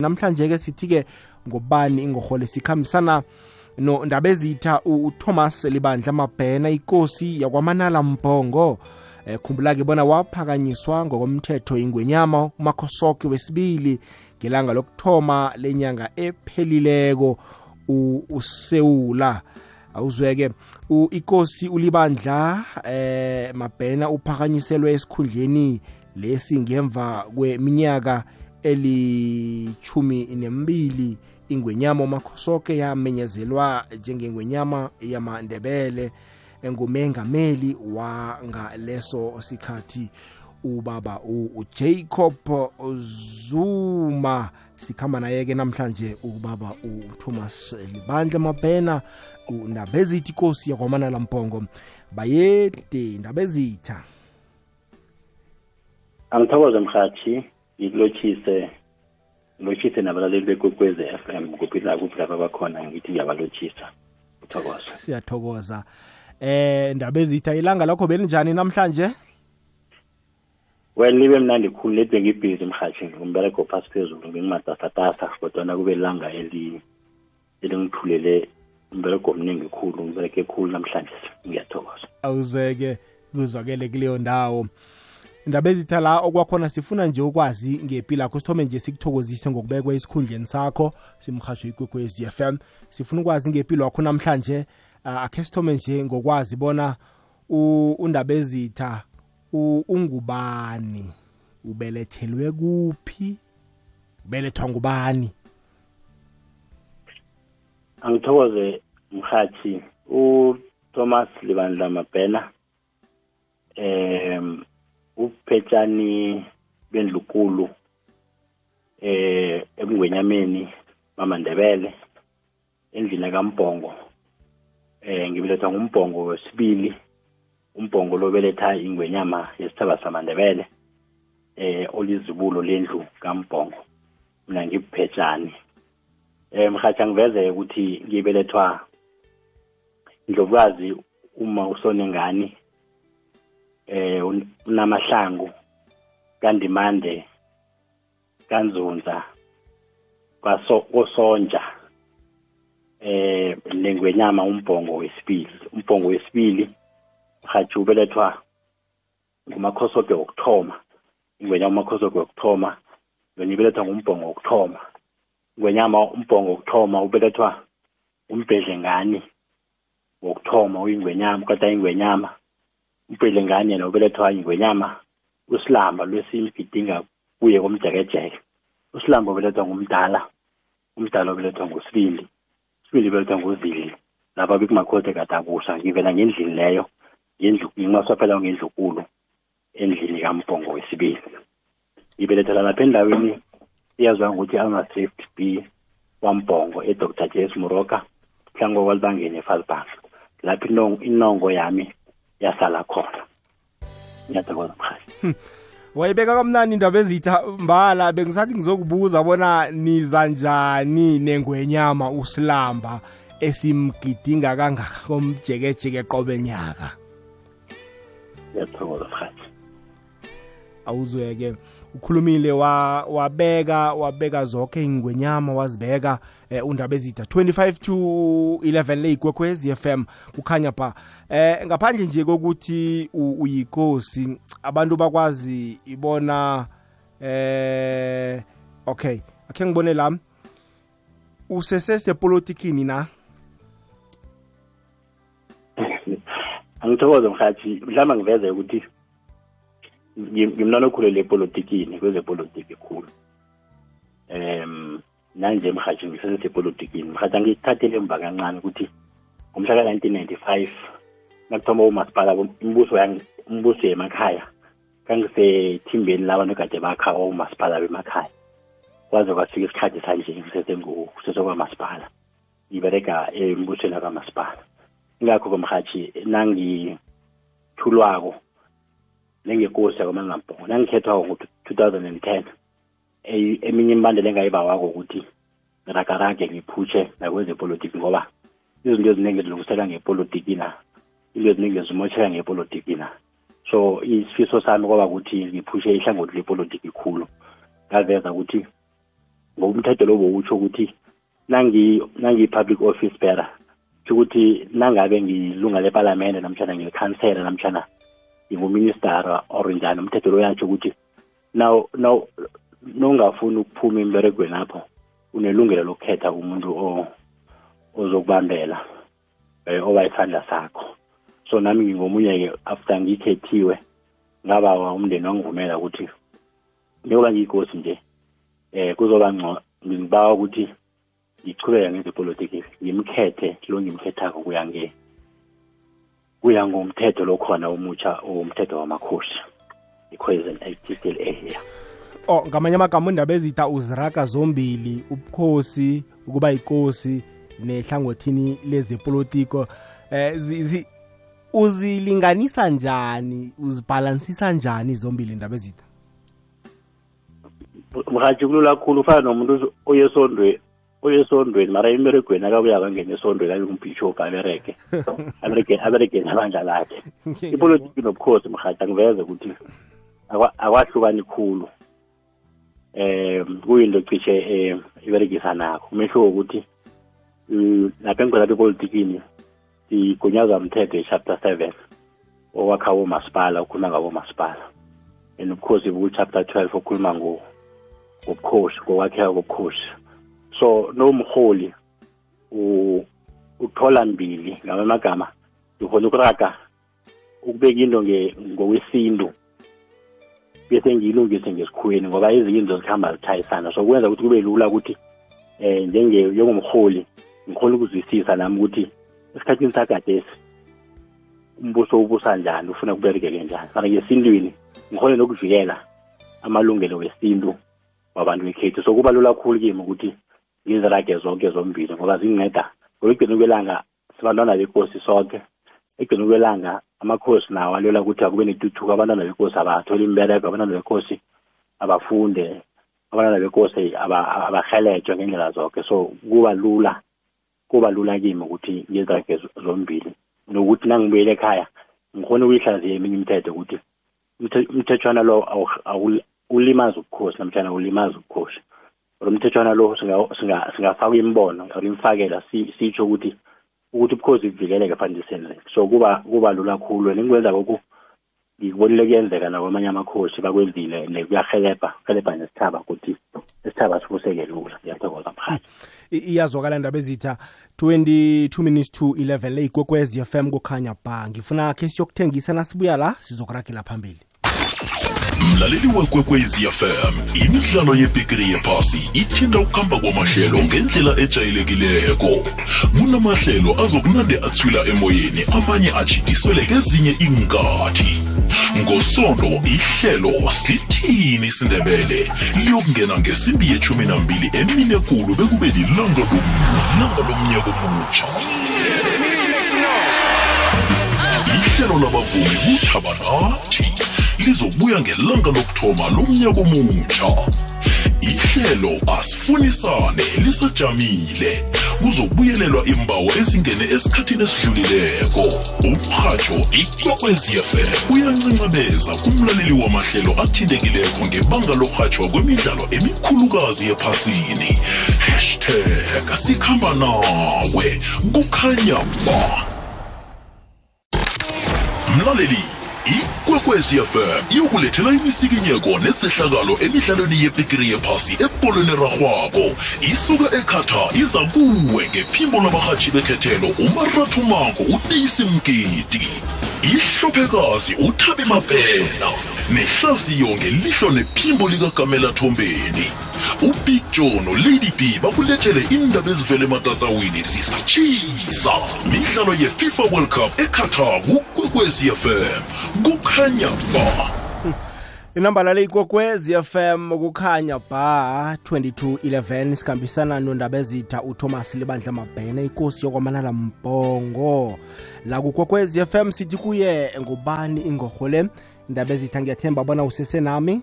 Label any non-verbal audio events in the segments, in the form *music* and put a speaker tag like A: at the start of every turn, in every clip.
A: namhlanje ke sithi ke ngobani ingorhole sikhambisana no ndaba ezitha uThomas Libandla Mabhena ikosi yakwamanala Mbongo. Eh, khumbula ke bona waphakanyiswa ngokomthetho ingwenyama umakhosoke wesibili ngelanga lokthoma lenyanga ephelileko usewula. Awuzweke ikosi ulibandla eh mabhena uphakanyiselwe esikhundleni lesi ngemva kweminyaka elichumi nembili. Ingwenyama umakhosoke yamenyezelwa njengengwenyama yamandebele ngumengameli wangaleso sikhathi. Ubaba uJacob Zuma sikhamba naye ke namhlanje. Ubaba uThomas Libandla Mabhena undabezithi ikosi yakwamana lampongo bayede ndabezitha.
B: Angithokoze mhathi ngikulotshise ngilotshise nabalaleli bekwekwezi FM kuphi la kuphi lapha bakhona ngithi ngiyabalotshisa uthokoza
A: siyathokoza. Eh ndaba ezitha ilanga lakho belinjani namhlanje?
B: Well libe mnandi khulu leti bengibhizi mhathi ngumbereko phasi phezulu kodwa kodwana kube langa eli elingithulele umbereko omningi khulu ngibereke khulu namhlanje. Ngiyathokoza.
A: Awuzeke kuzwakele kuleyo ndawo indaba ezitha la okwakhona sifuna nje ukwazi ngempilo yakho sithome nje sikuthokozise ngokubekwa esikhundleni sakho simhasho ikwekwezi FM sifuna ukwazi ngempilo yakho namhlanje akhe sithome nje ngokwazi bona undaba ezitha ungubani? Ubelethelwe kuphi? Ubelethwa ngubani?
B: Angithokoze mhathi. uThomas Libandla Mabhena em uphetshani bendlukulu eh ebungwenyameni mamandebele endlini kaMbongo eh ngibelethwa ngumbongo wesibili umbongo lobeletha ingwenyama yesithaba samandebele eh olizibulo lendlu kaMbongo mina ngibuphetshani eh mhathi ngiveze ukuthi ngibelethwa ndlovukazi uma usonengani eh unamahlangu kandimande kanzunza kwaso kosonja eh lengwenyama umbongo wesibili umbongo wesibili hathi ubelethwa ngumakhosoke wokuthoma ingwenyama umakhosoke wokuthoma yona ibelethwa ngumbongo wokuthoma. Ingwenyama umbongo wokuthoma ubelethwa umbhedlengani wokuthoma uyingwenyama kodwa ingwenyama. Umbhedlengani yena ubelethwa ingwenyama usilamba lwesine gidinga kuye komjekejeke. usilamba ubelethwa ngumdala umdala ubelethwa ngusibili sibili ubelethwa nguzili. Lapha bekumakhote kadakusha ngivela ngendlini leyo ngendlu ngimasaphela ngendlukulu endlini kampongo wesibili. Ngibelethela lapha endaweni iyazwa ngokuthi ama-safety b wampongo edr jas muroka hlango kwalibangeni efalbank lapho inongo yami yasala khona. Ngiyathokoza mhathi
A: wayibeka kamnani indaba ezitha mbala bengisathi ngizokubuza bona niza njani nengwenyama usilamba esimgidinga kangaka komjekejeke qobe nyaka?
B: Ngiyathokoza mhathi
A: awuzweke. Ukhulumile wa wabeka wabeka zonke ingwenyama wazibeka eh, undaba ezitha. 25 to 11 leyigwekhwez f m kukhanya pha. Eh ngaphandle nje kokuthi uyikosi abantu bakwazi ibona eh okay akhe ngibone la. Usesesepolitikini na?
B: Angithokoze mhathi mhlawumbe ngiveze ukuthi ngimntwana okhulele epolitikini kwezepolitiki khulu. Um nanje mhathi ngisesesepolitikini. Mhathi angithathele emva kancane ukuthi ngomhla ka-nineteen ninety-five nakuthoma umasipala umbuso umbuso yemakhaya kangisethimbeni labantu kade bakha umasipala bemakhaya. Kwaze kwafika isikhathi sanje ngisesekwamasipala ngibereka embusweni akamasipala ingakho komhathi nangithulwako nengekosi yakwamangampongo nangikhethwako ngo-two thousand and ten eminye imbandela engayibawako ukuthi ngiragarage ngiphutshe nakwezepolitiki ngoba izinto eziningi zilungiseka ngepolitiki na? Into eziningi zimosheka ngepolitiki na? So isifiso sami kwaba ukuthi ngiphushe ihlangothi lepolitiki khulu. Ngaveza ukuthi ngoba umthetho lo bowutsho ukuthi nangi nangi-public office bearer ukuthi nangabe ngilunga lepalamende namtshana ngilikhansela namtshana nginguministara or njani umthetho lo yatsho ukuthi now now nongafuni ukuphuma emberegweni lapho unelungelo lokukhetha umuntu ozokubambela um oba isandla sakho. So nami ngingomunye-ke after ngikhethiwe ngabawa umndeni wangivumela ukuthi njengoba ngiyikosi nje um kuzoba ngcono ngibawa ukuthi ngichubeka ngezepolitiki ngimkhethe lo ngimkhethako kuya kuya ngomthetho lo khona omutsha umthetho wamakhosi. I-cohesion act still ehere
A: oh ngamanye amagama indaba ezita uziraga zombili ubukhosi ukuba yikosi nehlangothini lezepolitiko eh uzilinganisa njani uzibhalansisa njani zombili indaba ezitha?
B: Mhathi kulula kakhulu ufana nomuntu oyesondweni oyesondweni mara emberegweni akabuya kangena esondweni abe ngumbhishop abereke *laughs* abereke nabandla lakhe ipolitiki nobukhosi mhathi angiveze ukuthi akwahlukani khulu. Um kuyinto cishe um iberegisanako umehluko ukuthi lapha engicela epolitikini sigunyazwa mthetho chapter seven owakha womasipala ukhuluma ngabomasipala and ubukhosi buku-chapter twelve okhuluma ngobukhosi ngokwakheka kobukhosi. So nomholi uthola mbili ngamanye amagama ngihona ukuraga ukubeka into ngokwesintu bese ngiyilungise ngesikhweni ngoba ezinye into zikhamba zithayisana so kwenza ukuthi kube lula ukuthi um njengomholi ngikhona ukuzwisisa nami ukuthi esikhathini sagadesi umbuso ubusa njani ufuna kuberekeke njani. Mara ngesintwini ngikhole nokuvikela amalungelo wesintu wabantu bekhethu. So kuba lula kakhulu kimi ukuthi ngizirage zonke zombili ngoba zinginceda ngoba ekugcineni kwelanga sibantwana bekosi sonke ekugcineni kwelanga amakhosi nawo alela ukuthi akube netuthuko abantwana bekosi abatholi imbereko abantwana bekosi abafunde abantwana bekosi abahelejwe ngendlela zonke so kuba lula kuba lula kimi ukuthi ngizirage zombili. Nokuthi nangibuyele ekhaya ngikhona ukuyihlaziya eminye imithetho ukuthi umthethwana lo ulimaza ubukhosi namtshana ulimaza ubukhosi. Or umthethwana lo singafakwa imibono or imfakela sitsho ukuthi ukuthi ubukhosi buvikeleke fanele senze. So kuba kuba lula khulu and engikwenza koku ngikubonile kuyenzeka nakwamanye amakhosi bakwenzile and kuyahelebha helebha nesithaba ukuthi isithaba sibuseke lula. Ngiyathokoza mhathi
A: iyazwakala ndaba ezitha 22 minutes to 11 le ikwekwezi fm kukhanya ba ngifuna khe siyokuthengisa nasibuya la sizokuragela phambili.
C: Mlaleli wekwekwezi fm imidlalo yebhigiri yephasi ithinda ukuhamba kwamahlelo ngendlela ejayelekileko. Kunamahlelo azokunande athwila emoyeni amanye ajidiswele kezinye inkathi ngosondo ihlelo sithini isindebele liyokungena ngesimbi yechumi nambili emine kulu bekube lilanga lomnyaka omutsha ihlelo labavumi kuthaba nathi lizobuya ngelanga lokuthoma lomnyaka omutsha. Ihlelo asifunisane lisajamile. Kuzobuyelelwa imbawo ezingene esikhathini esidlulileko. Umrhatsho ikwekwezfm uyancancabeza kumlaleli wamahlelo athintekileko ngebanga lorhatshwa kwemidlalo emikhulukazi ephasini. Hashtag sikhamba nawe kukhanya ba mlaleli ikwekwezi fm iyokulethela imisikinyeko nesehlakalo emidlalweni yebhigiri yephasi ebholweni rarhwako isuka ekhata iza kuwe ngephimbo labarhatshi bekhethelo umarathumango utisi mgidi. Ihlophekazi uthabi mapela nehlaziyo ngelihlo nephimbo likagamela thombeni. Ubig joe nolady b bakulethele indaba ezivele ematatawini zisatshisa midlalo yefifa world cup eqatar kukwekwezi fm kukhanya ba
A: inamba le ikokwezi fm kukhanya ba 2211 sikhambisana nondaba ezitha uthomas libandla mabhene ikosi yokwamanala mbongo. La kukokwezi fm sithi kuye ngubani ingorhole indaba ezitha ngiyathemba bona usesenami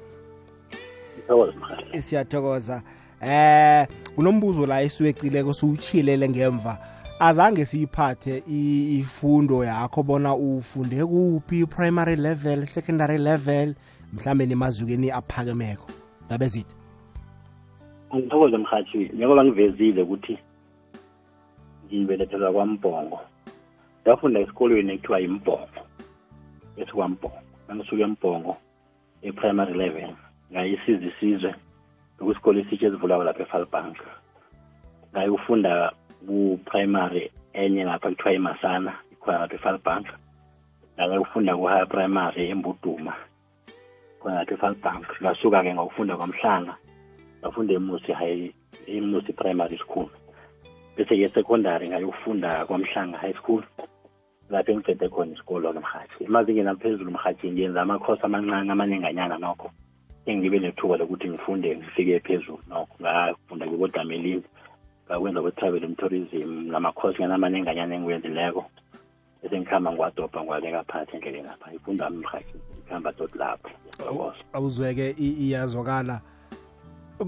A: siyathokoza. Eh kunombuzo la esiwecileko siwutshilele ngemva azange siyiphathe ifundo yakho bona ufunde kuphi primary level secondary level mhlambe nemazukeni aphakemeko. Ndabezitha
B: ngithokoze mhathi njengoba ngivezile ukuthi ngibelethelwa kwambongo. Ngafunda esikolweni ekuthiwa yimbongo esikwambongo ngangisuke embongo e-primary level ngayisiza isizwe okusikole esitshe esivulayo lapha efalbank ngayofunda ku-primary enye lapha kuthiwa imasana ikhona lapha efalbank ufunda ku-high primary embuduma khona lapha efalbank ngasuka-ke ngokufunda kwamhlanga ngafunda emusi high emusi primary school. Bese-ke secondary ngayokufunda kwamhlanga high school lapho engicede khona isikolo nomhathi emazingeni aphezulu mhathi ngiyenza amakhosi amancane amaninganyana nokho engibe nethuba lokuthi ngifunde ngifike phezulu nokho ngafunda kwibodamelini ngakwenza kwe-travel and tourism namakhosi nganamaninganyana engiwenzileko. Bese ngikhamba ngiwadobha ngiwabeka phakathi endleleni lapha. Ifunda ami mhathi ngihamba tot lapho
A: awuzweke iyazwakala.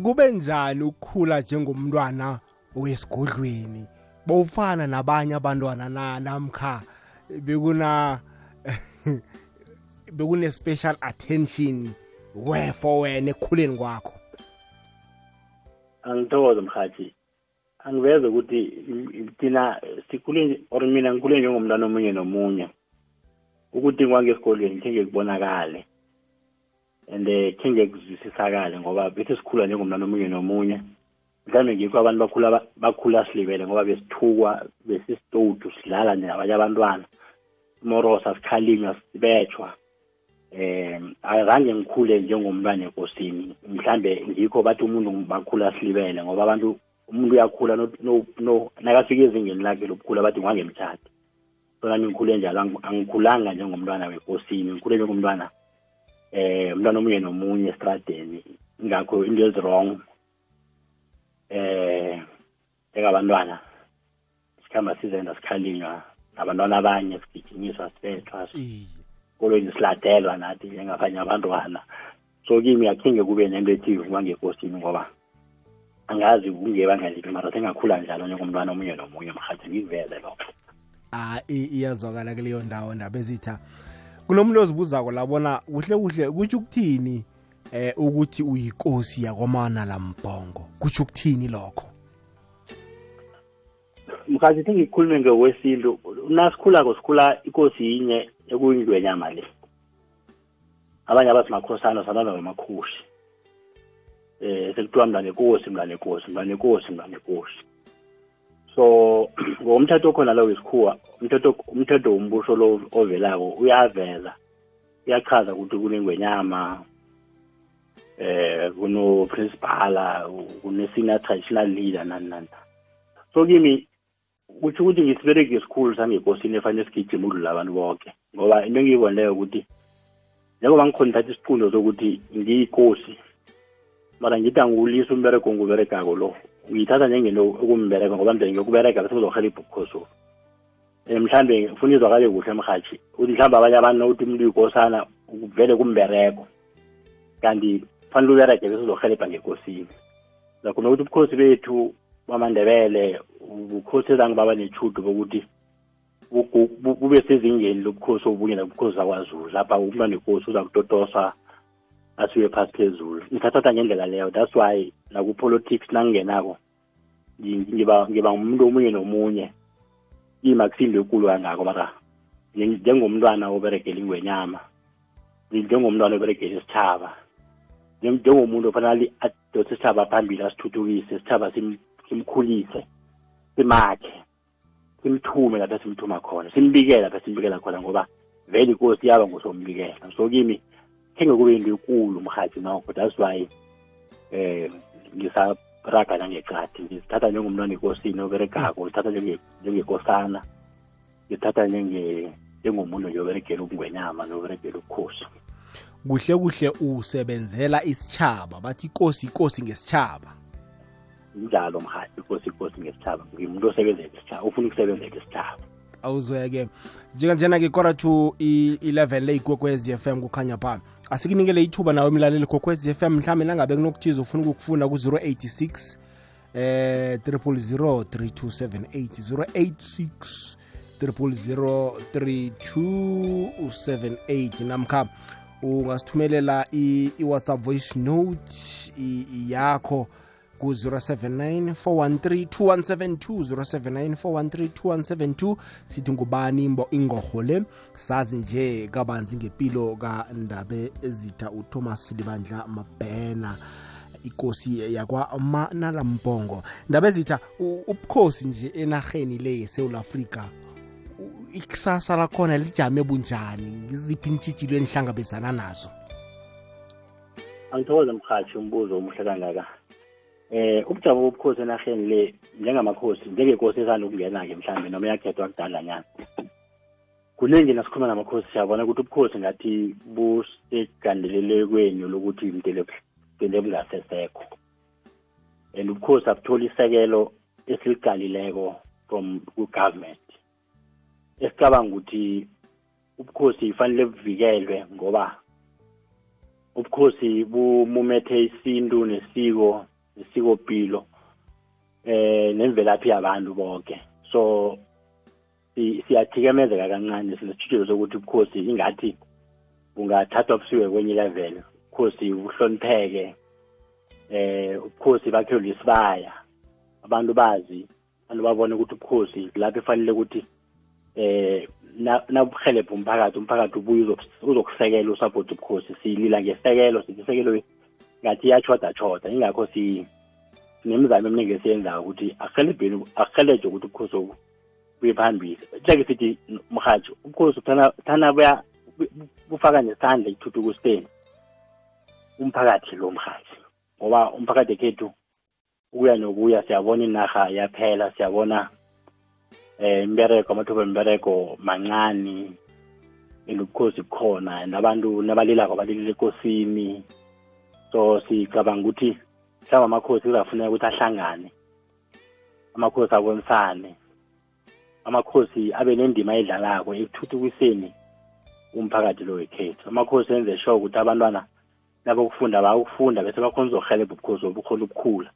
A: Kube njani ukukhula njengomntwana wesigodlweni? Bowufana nabanye abantwana na namkha bekuna *laughs* bekune special attention we for wena ekukhuleni kwakho?
B: Angithokoze mhathi angiveze ukuthi thina sikhule or mina ngikhule njengomntwana omunye nomunye. Ukuthi ngwangesikolweni khe ngekubonakale and khe ngekuzwisisakale ngoba bethe sikhula njengomntwana omunye nomunye. Mhlawumbe ngikho abantu bakhula bakhula silibele ngoba besithukwa besisitodu sidlala nabanye abantwana. Morosa sikhalinywa sibethwa eh azange ngikhule njengomntwana ekosini. Mhlambe ngikho bathi umuntu bakhula silibele ngoba abantu umuntu uyakhula no, no nakafika ezingeni lakhe lobukhulu bathi ngangemtshati so nami ngikhule njalo angikhulanga njengomntwana wekosini ngikhule njengomntwana eh umntwana omunye nomunye estradeni. Ingakho into ezirong eh njengabantwana sikhamba sizenda sikhalinywa nabantwana abanye sigijinyiswa sibethwa kolweni siladelwa nathi njengabanye abantwana. So kimi akhinge kube nento ethi ngwangekosini ngoba angazi kungebanga liphi mara sengakhula njalo njengomntwana omunye nomunye mhathi ngikuveze lokho.
A: Ah iyazwakala kuleyo ndawo ndaba ezitha. Kunomuntu ozibuzako labona kuhle kuhle kutsho ukuthini eh ukuthi uyinkosi yakwamana lambhongo kutsho ukuthini lokho?
B: Mkhathi thi ngikhulume ngokwesintu. Nasikhulako sikhula ikosi yinye ekuyindwenyama le abanye abasimakhosana sanaba bamakhosi eh sekuthiwa mntwana enkosi mntwana enkosi mntwana enkosi mntwana enkosi so *clears throat* ngomthetho okhona lo wesikhuwa umthetho umthetho wombuso lo ovelako uyaveza uyachaza ukuthi kunengwenyama eh kuno principal kune senior traditional leader nani nani. So kimi kuthi ukuthi ngisibereke esikhulu sangekosini efanele sigijima udlula abantu bonke ngoba into engiyibonileyo ukuthi njengoba ngikhona thatha isiqundo sokuthi ngiyikosi mara ngithi angiwulisa umbereko nguberegako lo. Ngiyithatha njengento ekumbereka ngoba mde ngiyokubereka bese kuzohelibha ubukhosi um mhlambe funa izwakale kuhle mhatshi uthi mhlawumbe abanye abantu uthi umuntu uyikosana vele kumbereko kanti fanele ubereke bese uzohelebha ngekosini. Zakho nokuthi ubukhosi bethu bamandebele ubukhosi ezange baba nethudo bokuthi bube sezingeni lobukhosi obunye nobukhosi zakwazulu lapha umntwana nekosi uza kutotoswa asiwe phasi phezulu. Ngithathatha ngendlela leyo. That's why naku-politics nangingenako ngiba ngiba ngumuntu omunye nomunye. Ima kusindo ekulu kangako mara njengomntwana oberegela ingwenyama njengomntwana oberegela isitshaba njengomuntu ofanele adose isitshaba phambili asithuthukise isitshaba simkhulise simakhe simthume lapha simthuma khona simbikele lapha simbikela khona ngoba vele inkosi yaba ngusombikela so kimi khe kube into ekulu mhathi nokho that's why eh ngisaraga nangecadi ngisithatha njengomntwana ekosini oberegako ngisithatha njengekosana ngisithatha njengomuntu nje oberegela ubungwenyama noberegela ubukhosi.
A: Kuhle kuhle usebenzela isitshaba bathi ikosi ikosi ngesitshaba
B: njalo mhathi ikosi ikosi ngesitshaba ngimuntu osebenzela isitshaba ufuna ukusebenzela isitshaba
A: awuzweke. Njenganjena-ke kora to i-11 le ikwekwez f m kukhanya pha asikunikele ithuba nawe mlaleli kokwez f m mhlawumbe nangabe kunokuthiza ufuna ukukufuna ku-086 eh 000 3278 086 3278 namkha ungasithumelela i-whatsapp voice note yakho ku-079 413 2172 079 413 2172 sithi ngubani imbo ingorho le sazi nje kabanzi ngempilo kandabe ezitha uthomas libandla mabhena ikosi yakwamanalambongo. Ndaba ezitha ubukhosi nje enarheni le yesewula afrika ikusasa lakhona lijame bunjani? Ngiziphi intshitshilo enihlangabezana nazo?
B: Angithokoze mkhathi umbuzo omuhle kangaka eh ubujamo bobukhosi enarheni le njengamakhosi njengenkosi esanda ukungena-ke mhlawumbe noma yakhethwa kudalanyana kuningi nasikhuluma namakhosi siyabona ukuthi ubukhosi ngathi busegandelelekweni lokuthi mdele bungasesekho. And ubukhosi abutholi isekelo esiligalileko from ku-government. Esicabanga ukuthi ubukhosi fanele buvikelwe ngoba ubukhosi bumumethe isintu nesiko nesikopilo eh nemvelaphi yabantu bonke. So si- siyathikamezeka kancane sinesitshilo sokuthi ubukhosi ingathi bungathathwa busiwe kwenye level ubukhosi buhlonipheke eh ubukhosi bakhelwe isibaya. Abantu bazi abantu babone ukuthi ubukhosi lapho efanele ukuthi eh na- nabuhelebha umphakathi umphakathi ubuye uzok- uzokusekela usupport ubukhosi silila ngesekelo sithi isekelo ngathi iyachoda choda ingakho si sinemizamo eminingi esiyenzayo ukuthi akuhelejwe ukuthi ubukhosi obu buye phambili. Njeke sithi mhathi ubukhosi thana bufaka nesandla ekuthuthukiseni umphakathi lo mhathi ngoba umphakathi ekhethu ukuya nokuya siyabona inarha yaphela siyabona eh imbereko amathuba embereko mancane and ubukhosi bukhona and abantu nabalilako balilile ekosini. So sicabanga ukuthi mhlawumbe amakhosi kuzafuneka ukuthi ahlangane amakhosi abonisane amakhosi abe nendima ayidlalako ekuthuthukiseni umphakathi lo wekhethu. Amakhosi enze sure ukuthi abantwana nabokufunda bayokufunda bese bakhona uzohelebha ubukhosi obukhona ukukhula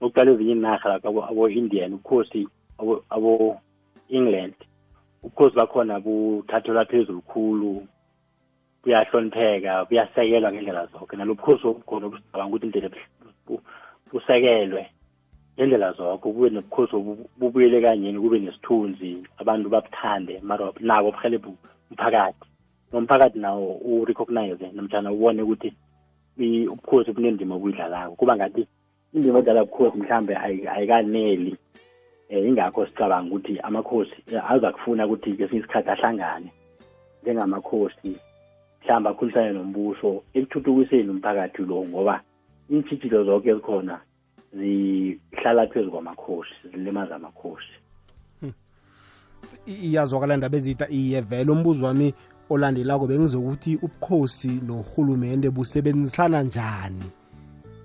B: okuqala ezinye inarha lapha abo- abo-indian ubukhosi abo- abo-england ubukhosi bakhona buthathelwa phezulu khulu. Buyahlonipheka buyasekelwa ngendlela zonke. Nalo bukhosi obukhona obusicabanga ukuthi indlela bu- busekelwe ngendlela zonke. Kube nobukhosi obu- bubuyele kanyeni kube nesithunzi abantu babuthande mara nabo buhelebhe umphakathi. Nomphakathi nawo urecognize namtshana ubone ukuthi ubukhosi bunendima obuyidlalako. Kuba ngathi indima edlala ubukhosi mhlambe ayi- ayikaneli. Um ingakho sicabanga ukuthi amakhosi eh, aza kufuna ukuthi kesinye isikhathi ahlangane njengamakhosi. Mhlawumbe akhulisane nombuso ekuthuthukiseni umphakathi lo ngoba iintshijilo zonke ezikhona zihlala phezu kwamakhosi zilimaza amakhosi.
A: I- iyazwakala ndaba ezita iye vele. Umbuzo wami olandelako bengizokuthi ubukhosi norhulumende busebenzisana njani?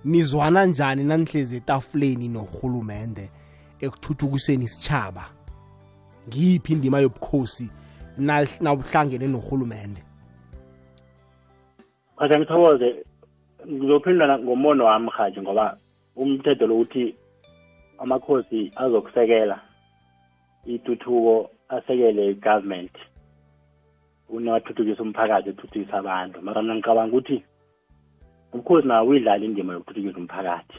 A: Nizwana njani nanihlezi etafuleni norhulumende ekuthuthukiseni isitshaba ngiyiphi indima yobukhosi na- nawuhlangene norhulumende?
B: Khathi ngithokoze ngizophendula ngombono wami haji ngoba umthetho lokuthi amakhosi azokusekela ituthuko asekele i-government unawathuthukisa umphakathi ethuthukisa abantu mara mina ngicabanga ukuthi ubukhosi nawo uyidlala indima yokuthuthukisa umphakathi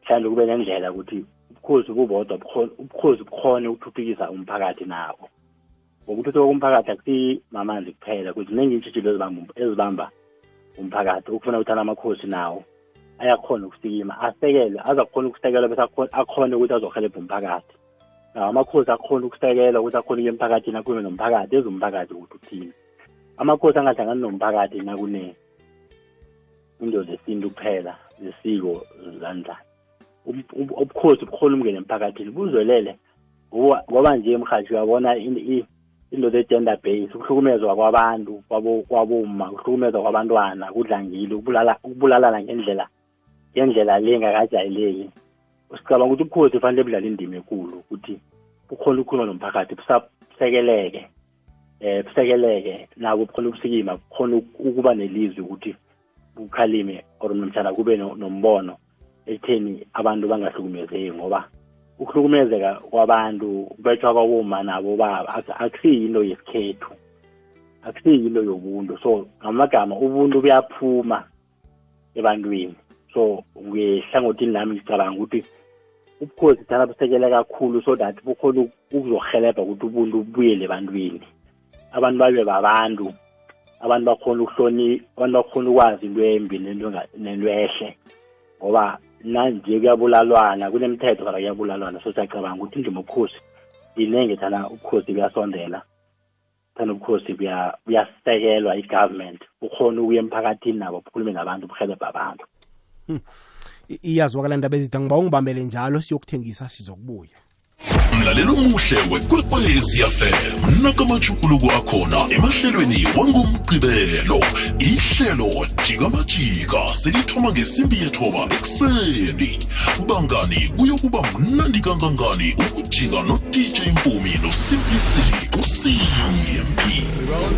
B: mhlawumbe kube nendlela ukuthi ubukhosi bubodwa ubukhosi bukhone ukuthuthukisa umphakathi nawo ngokuthuthuka komphakathi akusi mamanzi kuphela kuziningi iintshijilo ezibamba umphakathi. Ukufuna ukuthi amakhosi nawo ayakhona ukusikima asekele azakhona ukusekela bese akhone- ukuthi azohelebha umphakathi. Nawo amakhosi akhona ukusekela ukuthi akhone ukuya emphakathini akhulume nomphakathi eze umphakathi ukuthi uthini. Amakhosi angahlangani nomphakathi nakune into zesintu kuphela zesiko um- ubukhosi bukhona umngene emphakathini buzwelele. Ngoba nje mhathi uyabona into ze-gender base ukuhlukumezwa kwabantu kwabo- kwaboma ukuhlukumezwa kwabantwana kudlangile ukubulala ukubulalana ngendlela ngendlela le engakajayeleki. Sicabanga ukuthi ubukhosi fanele budlala indima enkulu ukuthi bukhona ukukhuluma nomphakathi busekeleke eh busekeleke nabo bukhona ukusikima bukhona uk- ukuba nelizwi ukuthi bukhalime or nomtshana kube no- nombono ekutheni abantu bangahlukumezeki ngoba ukuhlukumezeka kwabantu kubethwa kwaboma nabo baba. Ak- akusiyi into yesikhethu akusiyi into yobuntu. So ngamagama ubuntu buyaphuma ebantwini. So ngehlangothini lami ngicabanga ukuthi ubukhosi thana busekele kakhulu so that bukhona ukuzohelebha ukuthi ubuntu bubuyele ebantwini. Abantu babe babantu abantu bakhona ukuhloni abantu bakhona ukwazi into embi nento ehle ngoba nanje kuyabulalwana kunemithetho kala kuyabulalwana. So siyacabanga ukuthi indima ubukhosi inenge thana ubukhosi buyasondela thana ubukhosi buyasekelwa i-government bukhona ukuya emphakathini nabo bukhulume nabantu buhelebha abantu.
A: Hmm. iyazwakala ndaba ezida ngiba ungibambele njalo siyokuthengisa sizokubuya.
C: Mlaleli omuhle wekwekwezi fm nakamajukuluko akhona emahlelweni wangomgqibelo ihlelo jikamajika selithoma ngesimbi yethoba ekuseni. Bangani kuyokuba mnandi kangangani ukujika no-dj mpumi nosimplicity usimpi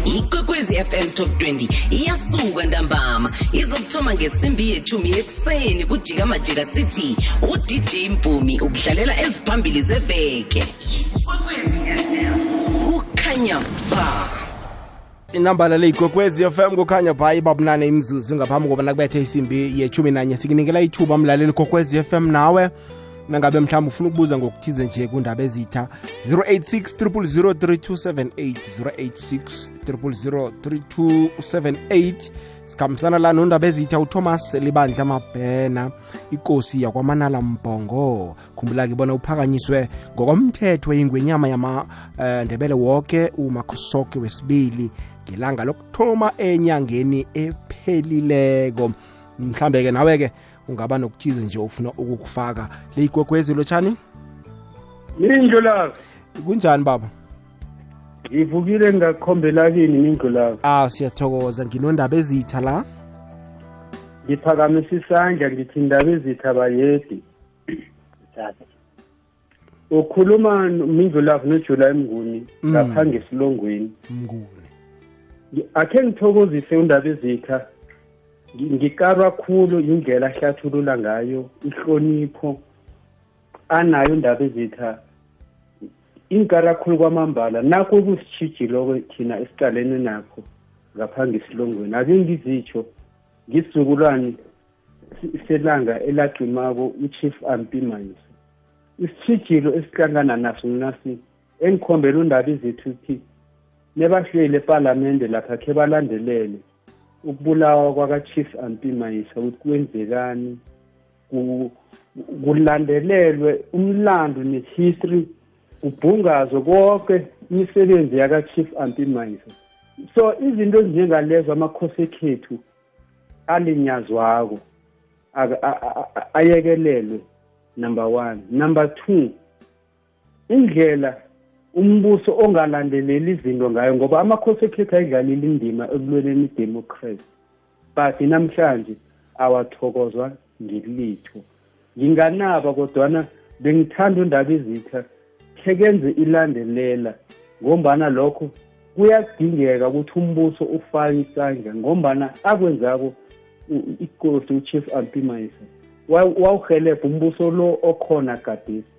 D: ikwekwezi fm top 20 iyasuka ntambama. Izokuthoma ngesimbi yethumi ekuseni kujika majika city. Udj mpumi ukudlalela eziphambili zeveke. Kukhanya ba.
A: Inambala le igwekwezi fm kukhanya bhayi babunane imzuzu ngaphambi koba nakubethe isimbi yechumi nanye sikunikela ithuba mlaleli kokwezi fm nawe. Nangabe mhlawumbe ufuna ukubuza ngokuthize nje kundaba ezitha 086 0003278 086 0003278 sikhambisana la nondaba ezitha uthomas libandla mabhena ikosi yakwamanala mbhongo khumbula-ke bona uphakanyiswe ngokomthetho ingwenyama yamandebele uh, woke umakhosoke wesibili ngelanga lokuthoma enyangeni ephelileko mhlambe-ke nawe-ke ungaba nokuthize nje ufuna ukukufaka. Le igwegwezi lotshani?
E: Mindlu lakho
A: kunjani baba?
E: Ngivukile ngakhombela kini mindlu lakho
A: ah siyathokoza. Nginondaba ezitha la?
E: Ngiphakamisa isandla ngithi indaba ezitha bayedi ukhuluma mindlu lakho nojulayi mnguni
A: Mm.
E: ngapha ngesilongweni.
A: Mnguni.
E: Akhe ngithokozise undaba ezitha Ngi- ngikarwa khulu indlela ahlathulula ngayo ihlonipho anayo undaba ezitha. Ingikara khulu kwamambala nakho kusitshijilo thina esiqalene nakho ngapha ngesilongweni ake ngizitsho ngisizukulwane se- selanga elaqimako uchief ampimanisi isitshijilo esihlangana naso nasi engikhombela undaba ezethu ukuthi nebahleli epalamende lapha khe balandelele ukubulawa kwaka-chief ampimayisa ukuthi kwenzekani. Ku- kulandelelwe umlando ne-history kubhungazwe konke imisebenzi yaka-chief ampimayisa so izinto ezinjengalezo amakhosi ekhethu alinyazwako aka- a- a- a- ayekelelwe number one. Number two indlela umbuso ongalandeleli izinto ngayo ngoba amakhosi ekhethu ayidlalile indima ekulweleni idemocracy but namhlanje awathokozwa ngilitho nginganaba kodwana bengithanda undaba izitha khekenze ilandelela ngombana lokho kuyadingeka ukuthi umbuso ufake isandla ngombana akwenzako u- ikosi uchief ampimayisa wawuhelebha umbuso lo okhona gadesi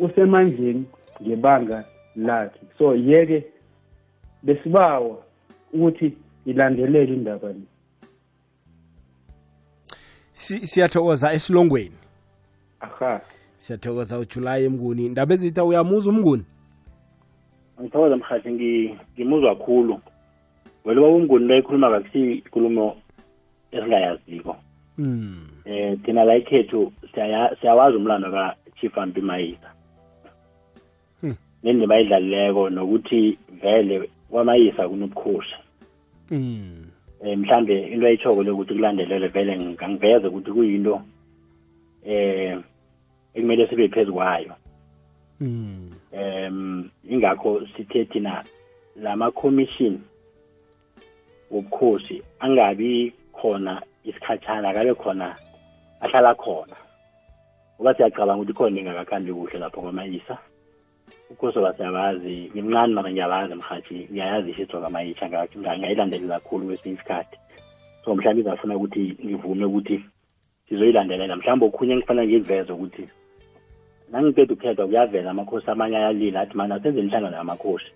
E: usemandleni ngebanga lakhe so yeke besibawa ukuthi ilandelele indaba le.
A: Si- siyathokoza esilongweni?
E: Aha.
A: Siyathokoza ujulayi emnguni ndaba ezitha uyamuza umnguni
B: ngithokoza mhathi ngimuzwa khulu. Wena uba umnguni loyikhuluma kakusi ikulumo esingayaziko.
A: Um
B: eh thina la ikhethu siyawazi umlando ka-chief ampi mayisa
A: Hmm.
B: Nendima ayidlalileko nokuthi vele kwamayisa kunobukhosi
A: Mm.
B: um mhlambe into ayitshoko lokuthi kulandelelwe vele ngangiveze ukuthi kuyinto eh ekumele sibe phezu kwayo
A: Mm.
B: um ingakho sithe thina lama commission wobukhosi angabi khona isikhatshana akabe khona ahlala khona ngoba siyacabanga ukuthi khona ingakakhambi kuhle lapho kwamayisa ukhosi basiyabazi ngimncane mara ngiyabazi mhathi ngiyayazi isitho kamayitsha ngayilandelela kakhulu kwesinye isikhathi. So mhlawumbe izafuna ukuthi ngivume ukuthi sizoyilandelela mhlawumbe okhunye engifana ngiliveze ukuthi nangiqeda ukukhethwa kuyavela amakhosi amanye ayalila athi mani asenze imihlangano yamakhosi.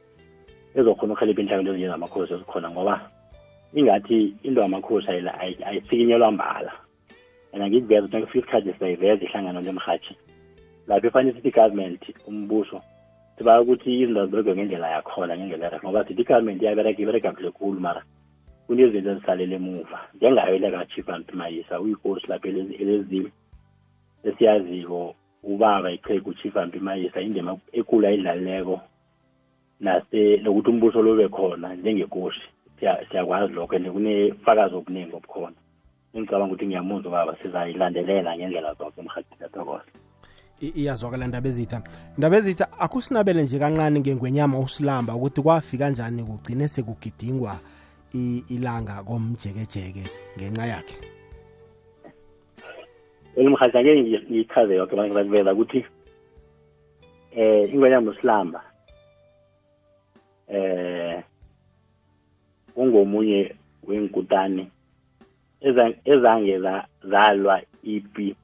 B: Ezokhona ukuhelebha inhlangano ezinye zamakhosi ezikhona ngoba ingathi into yamakhosi ayila- ayi- ayisikinyelwa mbala. And angikuveza ukuthi ngifika isikhathi siyayiveza ihlangano lemhathi lapho efanele sithi i-government umbuso sibaka ukuthi izinto ziberegwe ngendlela yakhona ngendlela yakho ngoba sithi i-government iyabereka ibereka kuhle khulu mara kunezinto ezisalele emuva. Njengayo leka-chief ampimayisa uyikosi lapho elezimo esiyaziko ubaba iqhegu uchief ampimayisa indima ekulu ayidlalileko nokuthi umbuso lobe khona njengekosi. Siyakwazi lokho and kunefakazi obuningi obukhona. Ngicabanga ukuthi ngiyamuzwa ubaba sizayilandelela ngendlela zonke emhathini athokoza
A: iyazwakala ndaba ezitha ndaba ezitha akusinabele nje kancane ngengwenyama usilamba ukuthi kwafika njani kugcine sekugidingwa ilanga komjekejeke ngenxa yakhe?
B: Elimhathi angeke ngiyichaze yonke manje ngiveza ukuthi eh ingwenyama usilamba eh ungomunye wenkutane ezange zalwa ipi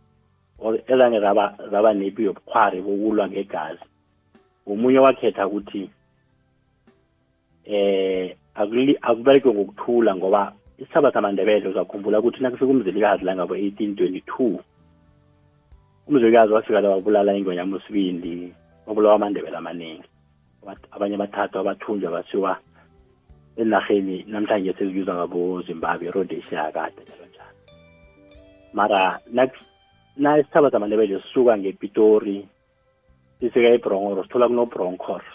B: ezange zaba zaba nepi yobukhwari bokulwa ngegazi. Omunye wakhetha ukuthi eh akubereke ngokuthula ngoba isithaba samandebele uzakhumbula ukuthi nakufika umzilikazi la ngabo 1822 umzilikazi wafika la wabulala ingwenyama usibindi wabulawa amandebele amaningi abanye bathathwa bathunjwa basiwa enarheni namhlanje sezibizwa ngabo zimbabwe rhodesia yakade njalo njalo. Mara na isithaba zamandebele sisuka ngepitori sisika ebronkoro sithola kunobroncos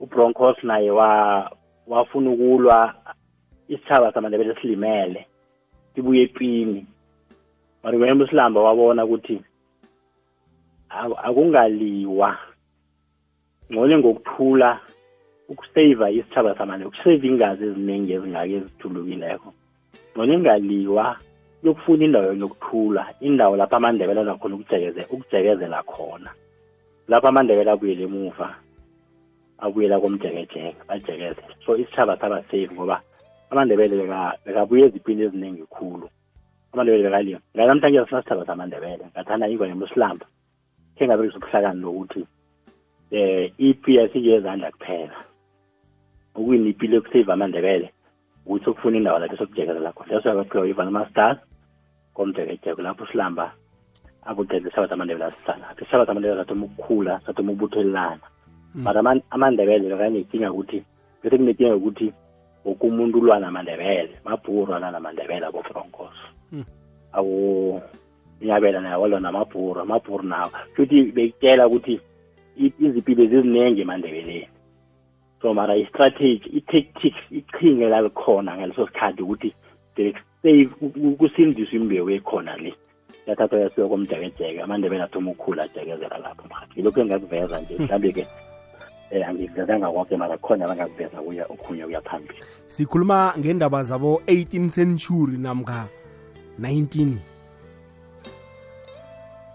B: ubroncos naye wa wafuna ukulwa isithaba samandebele silimele sibuye epini mara wena usilamba wabona ukuthi akungaliwa ngcono ngokuthula ukuseva isithaba samandebele ukuseva ingazi eziningi ezingake ezithulukileko. Ngcono ingaliwa yokufuna indawo yokuthula indawo lapho amandebele azakhona ukujekezela khona. Lapho amandebele abuyele emuva abuyela komjekejeke bajekezele so isithaba saba safe ngoba amandebele bekabuye ezipini eziningi khulu. amandebele bekaliyo nganamhlanje sinasithaba samandebele ngathanda ingwane musilamba khe ngaberekisa ubuhlakani lokuthi eh ipi yasike ezandla kuphela. Ukuyini ipi lokusave amandebele? Ukuthi ukufuna indawo lapho sokujekezela khona. Leso yakaphiwa ivanama stars komjekejeko lapho silamba akucede isabatha amandebele asisalapho isabatha amandebele sathoma ukukhula sathoma ukubuthelelana but amandebele bekanenkinga ukuthi bese kunenkinga yokuthi woke umuntu ulwa namandebele mabhuru alwa namandebele abobroncos abo inyabela naye walwa namabhuru amabhuru nawo. Futhi bekutshela ukuthi izipilo ziziningi emandebeleni. So mara i-strategy i-tactics ichinge lalikhona ngaleso sikhathi ukuthi kusindiswa imbewu ekhona le. Yathatha yasiwa komjekejeke amandebela athoma ukukhula ajekezela lapho mhathi yilokhu engakuveza nje *laughs* mhlambe-ke um angivezanga konke mara khona abangakuveza kuya okhunye kuya phambili.
A: Sikhuluma ngendaba zabo 18 century namka 19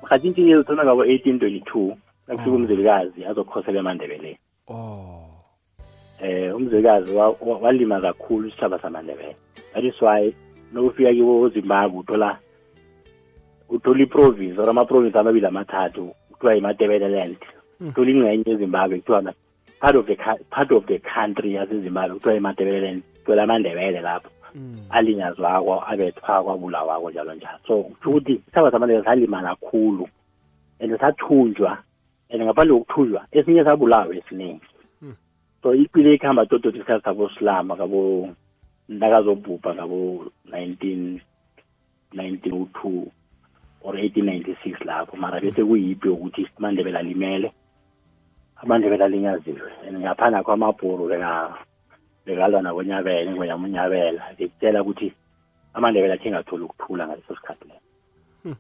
B: mhathi intshinyezo thona ngabo 1822 nakufika umzilikazi azokhosela emandebeleni
A: oh.
B: Eh umzelikazi walima kakhulu isithaba samandebele. That is why nokufika kibo zimbabwe uthola uthola iprovince or amaprovince amabili amathathu kuthiwa yimatebeleland uthola ingxenye ezimbabwe kuthiwa part of the part of the country yasezimbabwe kuthiwa yimatebeleland kuthola amandebele lapho. Alinyazwako abethwako abulawako njalo njalo. So kusho ukuthi isithaba samandebele salima kakhulu and sathunjwa and ngaphandle kokuthunjwa esinye sabulawa esiningi so ipile ikuhamba tototi isikhathi sabo silama ngabo ndakazobhubha ngabo 19 1902 or 1896 lapho. Mara bese kuyipi ukuthi amandebele alimele? Amandebele alinyaziwe and ngaphandle kho amabhuru bekalwa nakonyabela ingwenyama unyabela bekutshela ukuthi amandebele akhe ngatholi ukuthula ngaleso sikhathi leso.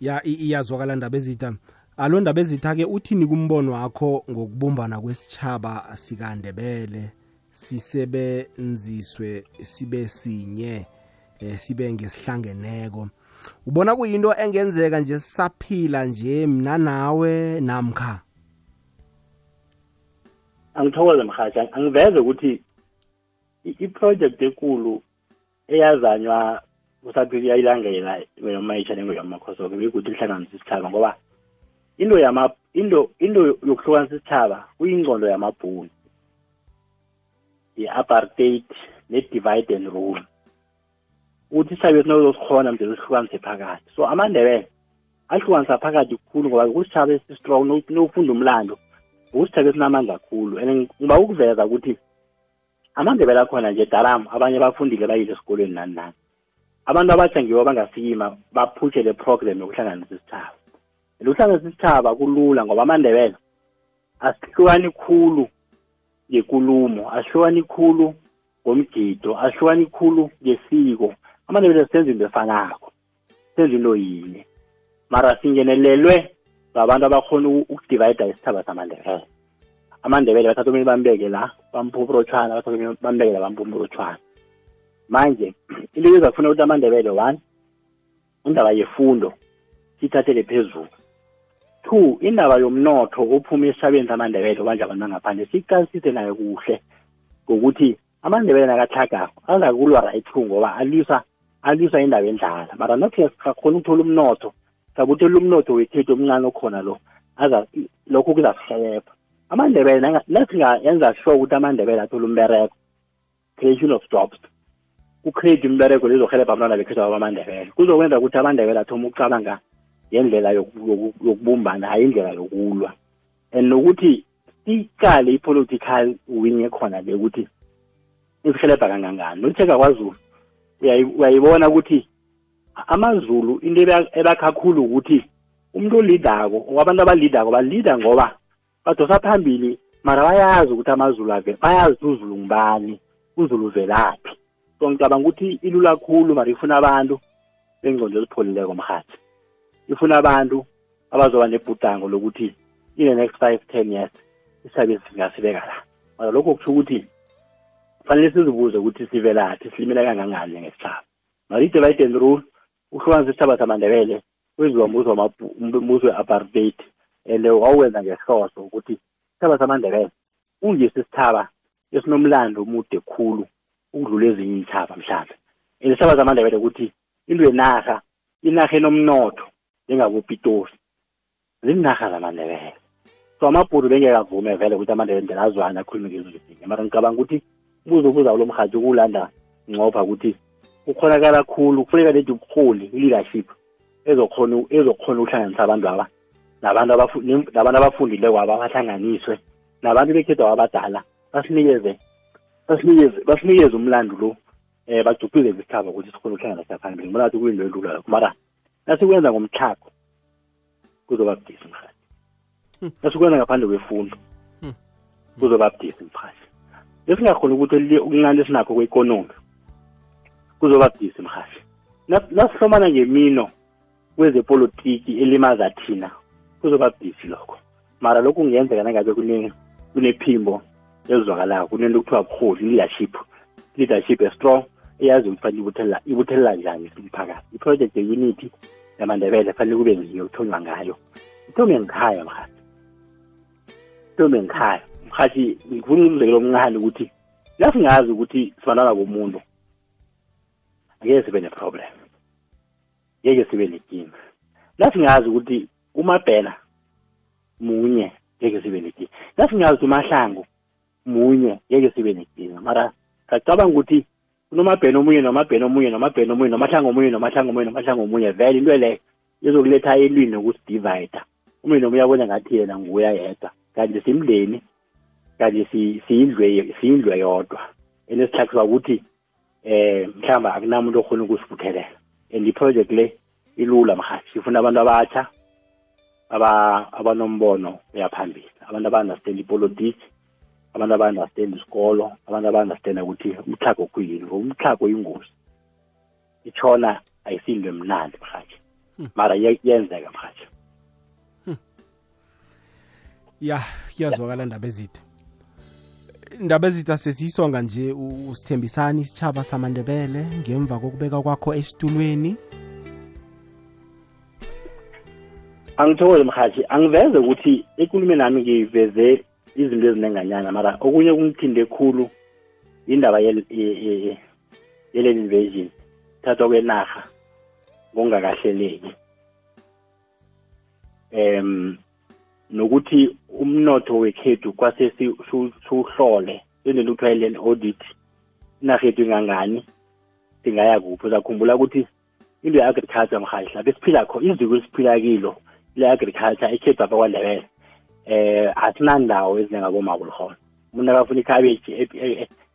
A: Ya iyazwakala ndaba ezitha. Alo ndaba ezitha-ke uthini kumbono wakho ngokubumbana kwesitshaba sikandebele. Sisebenziswe sibe sinye eh, sibe ngesihlangeneko. Ubona kuyinto engenzeka nje sisaphila nje mna nawe namkha?
B: Angithokoze mhatsha angiveze ukuthi iproject enkulu eyazanywa usaphila yayilangela yomayitsha nengoyamakhosoke bekuthi ihlanganisa isithaba ngoba into yama into into yokuhlukanisa isithaba kuyingcondo yamabhunu. I-apartheid ne-divide and rule ukuthi isitjhaba esinozosikhona mde sihlukanise phakathi. So amandebele ahlukanisa phakathi khulu ngoba kusitshaba esi-strong nofunda umlando ukusitshaba esinamandla khulu. And ngiba ukuveza ukuthi amandebele akhona nje daram abanye bafundile bayile esikolweni nani nani. Abantu abatsha ngibo bangasikima baphutshe le program yokuhlanganisa isitshaba ukuhlanganisa isitshaba kulula ngoba amandebele asihlukani khulu ngekulumo asihlukani khulu ngomgido asihlukani khulu ngesiko. Amandebele senza into efanako senza into yinye. Mara singenelelwe ngabantu abakhona ukudivayida isithaba samandebele. Amandebele bathatha omunye bambeke la bamphuprotshwana bathatha omunye bambeke la bamphuprotshwana manje into ezafuna ukuthi amandebele one indaba yefundo sithathele phezulu. Two indaba yomnotho ophuma esithabeni samandebele obanje abantu bangaphandle sicalisise nayo kuhle ngokuthi amandebele nakatlhagako azakulwa right through ngoba alisa alisa indaba endlala. Mara not sikhona ukuthola umnotho sabuthela umnotho wekhethu omncane okhona lo aza lokho kuzasihelebha amandebele nasingayenza sure ukuthi amandebele athola umbereko creation of jobs. Kucreate umbereko lezohelebha abantwana bekhethu abamandebele. Kuzokwenza ukuthi amandebele athoma ukucabanga ngendlela yokubumbana hayi indlela yokulwa. And nokuthi siqale i-political wing ekhona le ukuthi isihelebha kangangani. Nolitheka kwazulu uyayibona ukuthi amazulu into ebakha khulu ukuthi umuntu olidako abantu abalidako balida ngoba badosa phambili mara bayazi ukuthi amazulu ave bayazi ukuthi uzulu ngubani uzulu uvelaphi. So ngicabanga ukuthi ilula khulu mara ifuna abantu bengcondo ezipholileko mhathi ifuna abantu abazoba nebhudango lokuthi in the next five ten years isabe singasibeka la. Mara lokho kusho ukuthi kufanele sizibuze ukuthi sivelaphi silimela kangangani ngesitshaba mara i-divide and rule uhlukanisa isitshaba samandebele kwenziwa mbuzo we-apartheid and wawuwenza ngehloso ukuthi isitshaba samandebele ungisi isithaba esinomlando omude khulu ukudlula ezinye iy'thaba mhlawumbe and isithaba samandebele ukuthi into yenarha inarha enomnotho. Njengabopitori zinarha zamandebele so amabhudu bengekavume vele ukuthi amandebele ndela azwane akhulume ngezo zizinge mara ngicabanga ukuthi ubuzo obuza kulo mhathi ukulanda ncopha ukuthi kukhonakala khulu kufuneka nedi ubuholi i-leadership ezokhona ezokhona ukuhlanganisa abantu aba nabantu nabantu abafundileko aba bahlanganiswe nabantu bekhethu abadala basinikeze basinikeze basinikeze umlando lo eh bagcuphize isithaba ukuthi sikhona ukuhlanganisa phambili. Ngibona ukuthi kuyinto elula lokho. Mara nasikwenza ngomtlhago kuzoba budisi mhathi nasikwenza ngaphandle kwefundo kuzoba budisi mhathi esingakhona ukuthi ukuncane esinakho kwe-economy kuzoba budisi mhathi nasihlomana ngemino kwezepolitiki elimaza thina kuzoba budisi lokho. Mara lokhu kungenzeka nangabe kunephimbo ezizwakalako kunento kuthiwa buholi leadership leadership estrong eyazi ukuthi fanele ibuthelela ibuthelela njani umphakathi. Iproject ye-unity yamandebele fanele kube ngiyo kuthonywa ngayo. Ithome ngikhaya mhathi ithome ngikhaya mhathi ngifuna umzekelo omncane ukuthi nasingazi ukuthi sibantwana komuntu angeke sibe ne-problem. Ngeke sibe nenkinga nasingazi ukuthi umabhena munye ngeke sibe nenkinga nasingazi ukuthi umahlangu munye ngeke sibe nenkinga mara ngacabanga ukuthi kunomabhena omunye nomabhena omunye nomabhena omunye nomahlango omunye nomahlango omunye nomahlango omunye vele into leyo izokuletha elwini nokusidivayida omunye nomunye abona ngathi yena nguya yedwa kanti simndeni kanti siyindlwe yodwa. And esihlakiswa ukuthi eh mhlawumbe akunamuntu okhona ukusivuthelela and iproject le ilula mhathi ifuna abantu abatsha aba abanombono uyaphambili abantu aba-understand ipolitiki abantu aba-understand isikolo abantu aba-understand ukuthi umtlhago kuyini ngoba umtlhago yingozi itshona ayisinto emnandi mhathi mara yenzeka mhathi
A: ya kuyazwakala ndaba ezitha indaba ezitha sesiyisonga nje usithembisani isitshaba samandebele ngemva kokubeka kwakho esitulweni.
B: Angithokoze mhathi angiveze ukuthi ekulumeni nami ngiveze izinto ezinenganyana mara okunye kungithinde khulu indaba yeleli invasion thathwa kwenarha ngokungakahleleki. Em nokuthi umnotho wekhethu kwase siwuhlole into kuthiwa i-land audit inarha yethu ingangani singaya kuphi? Uzakhumbula ukuthi into ye-agriculture mhashi lapha esiphila kho iziko esiphila kilo le-agriculture ekhethu apha kwandebele. Eh asinandawo ezinengabomabulholo umuntu akafuna ikhabeji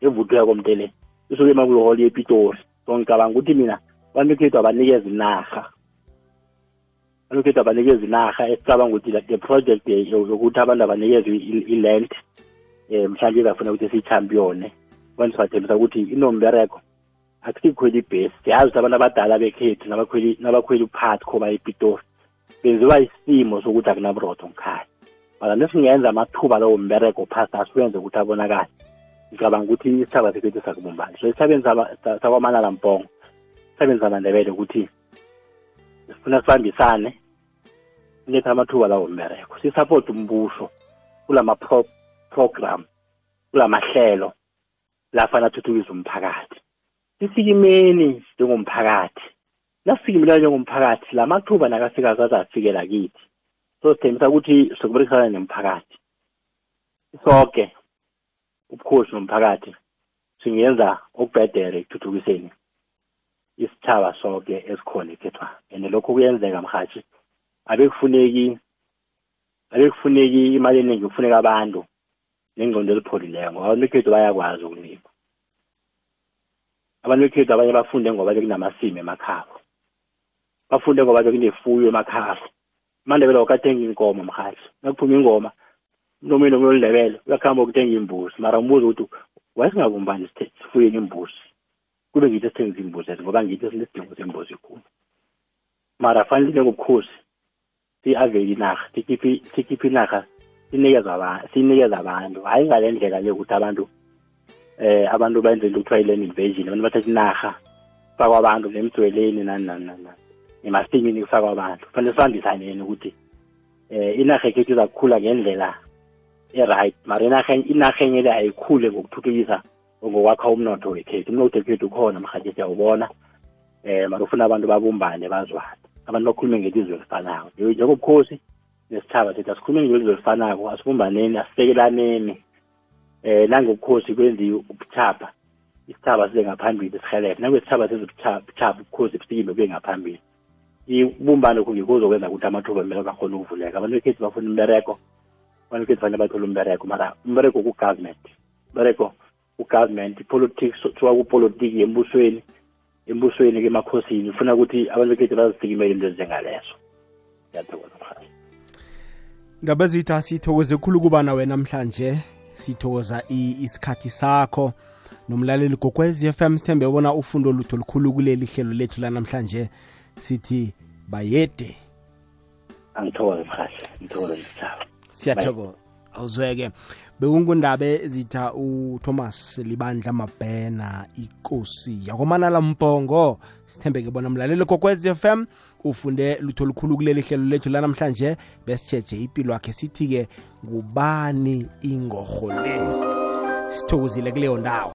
B: evuthweko komntele isuke emabulholo yepitori. So ngicabanga ukuthi mina abantu ekhethu abanikeza inarha abantu ekhethu abanikeza inarha esicabanga ukuthi the project yokuthi abantu abanikezwe i-land um mhlawumbe izafuna ukuthi siyichampione. Kwenza sibathembisa ukuthi inombereko akusikhwela ibhesi. Siyazi ukuthi abantu abadala bekhethu nabakhwela uphathi khoba epitori benziwa isimo sokuthi akunaburotho ngikhaya mara nesingenza amathuba lawo mbereko phasi asiwenze ukuthi abonakale. Ngicabanga ukuthi isithaba sekhethu sakubumbani so esithabeni sakwamanala mpongo esithabeni samandebele ukuthi sifuna sibambisane siletha amathuba lawo mbereko sisupport umbuso kulama pro program kulamahlelo lafana athuthukisa umphakathi. Sisikimeni njengomphakathi nasikimela njengomphakathi la mathuba nakafika kazafikela kithi. So sithembisa ukuthi sokuberekisana nemphakathi sonke ubukhosi nomphakathi singenza okubhedere ekuthuthukiseni isithaba sonke esikhona ekhethwa. And lokho kuyenzeka mhathi abekufuneki abekufuneki imali eningi kufuneka abantu nengcondo elipholileyo ngoba abantu bekhethu bayakwazi ukunikwa abantu bekhethu abanye bafunde ngoba bekunamasimo emakhabo. Bafunde ngoba bekunefuyo emakhabo. Amandebele wakathenga inkomo mhathi nakuphuma ingoma nomini omunye olindebele uyakuhamba ukuthenga imbuzi. Mara umbuzo ukuthi wayesingabumbani sifuyeni imbuzi? Kube ngithi sithengisa imbuzi ezi ngoba ngithi sinesidingo sembuzi khulu. Mara fanele njengobukhosi si-avele inarha sikhiphe inarha sinikeza abantu. Hhayi ngale ndlela le ukuthi abantu eh abantu benze into kuthiwa i-land invasion abantu bathatha inarha fakwa abantu nemdzweleni nani nani nani emasimini kusakwa abantu. Kufanele sibambisaneni ukuthi eh inarha ekhethu izakukhula ngendlela e-right. Mar inarha le ayikhule ngokuthuthukisa ngokwakha umnotho wekhethu. Umnotho wekhethu ukhona mhathi siyawubona. Eh mara ufuna abantu babumbane bazwane. Abantu bakhulume ngelizwe elifanako. Njengobukhosi nesithaba sethu asikhulume ngelizwe elifanako asibumbaneni asisekelaneni eh nangobukhosi kwenziwe ubuthapha isithaba size ngaphambili sihelebhe nakwesithaba sezibuthapha ubukhosi busikime kube ngaphambili ibumbano kungikuzokwenza ukuthi amathuba embereko akhona ukuvuleka. Abantu bekhethi bafuna umbereko abantu bekhethi fanele bathole umbereko mara umbereko ku-government. Umbereko ku-government politics kuthiwa kupolitiki embusweni embusweni kemakhosini ufuna ukuthi abantu bekhethu bazisikimele into ezinjengalezo ngiyathokoza mhathi
A: ndaba zitha sithokoze khulu kuba nawe namhlanje sithokoza isikhathi sakho. Nomlaleli gogwez f m sithembe bona ufundo lutho lukhulu kuleli hlelo lethu lanamhlanje sithi bayede.
B: Angithokoze mhahle ngithokoze nesithaba
A: siyathokoza. Awuzweke. Bekungundabe ezitha uthomas libandla mabhena ikosi yakomanala mpongo. Sithembeke bona mlaleli kokwez FM ufunde lutho lukhulu kuleli hlelo lethu lanamhlanje. Besitsheje impilo yakhe sithi-ke ngubani ingorho le? Sithokozile kuleyo ndawo.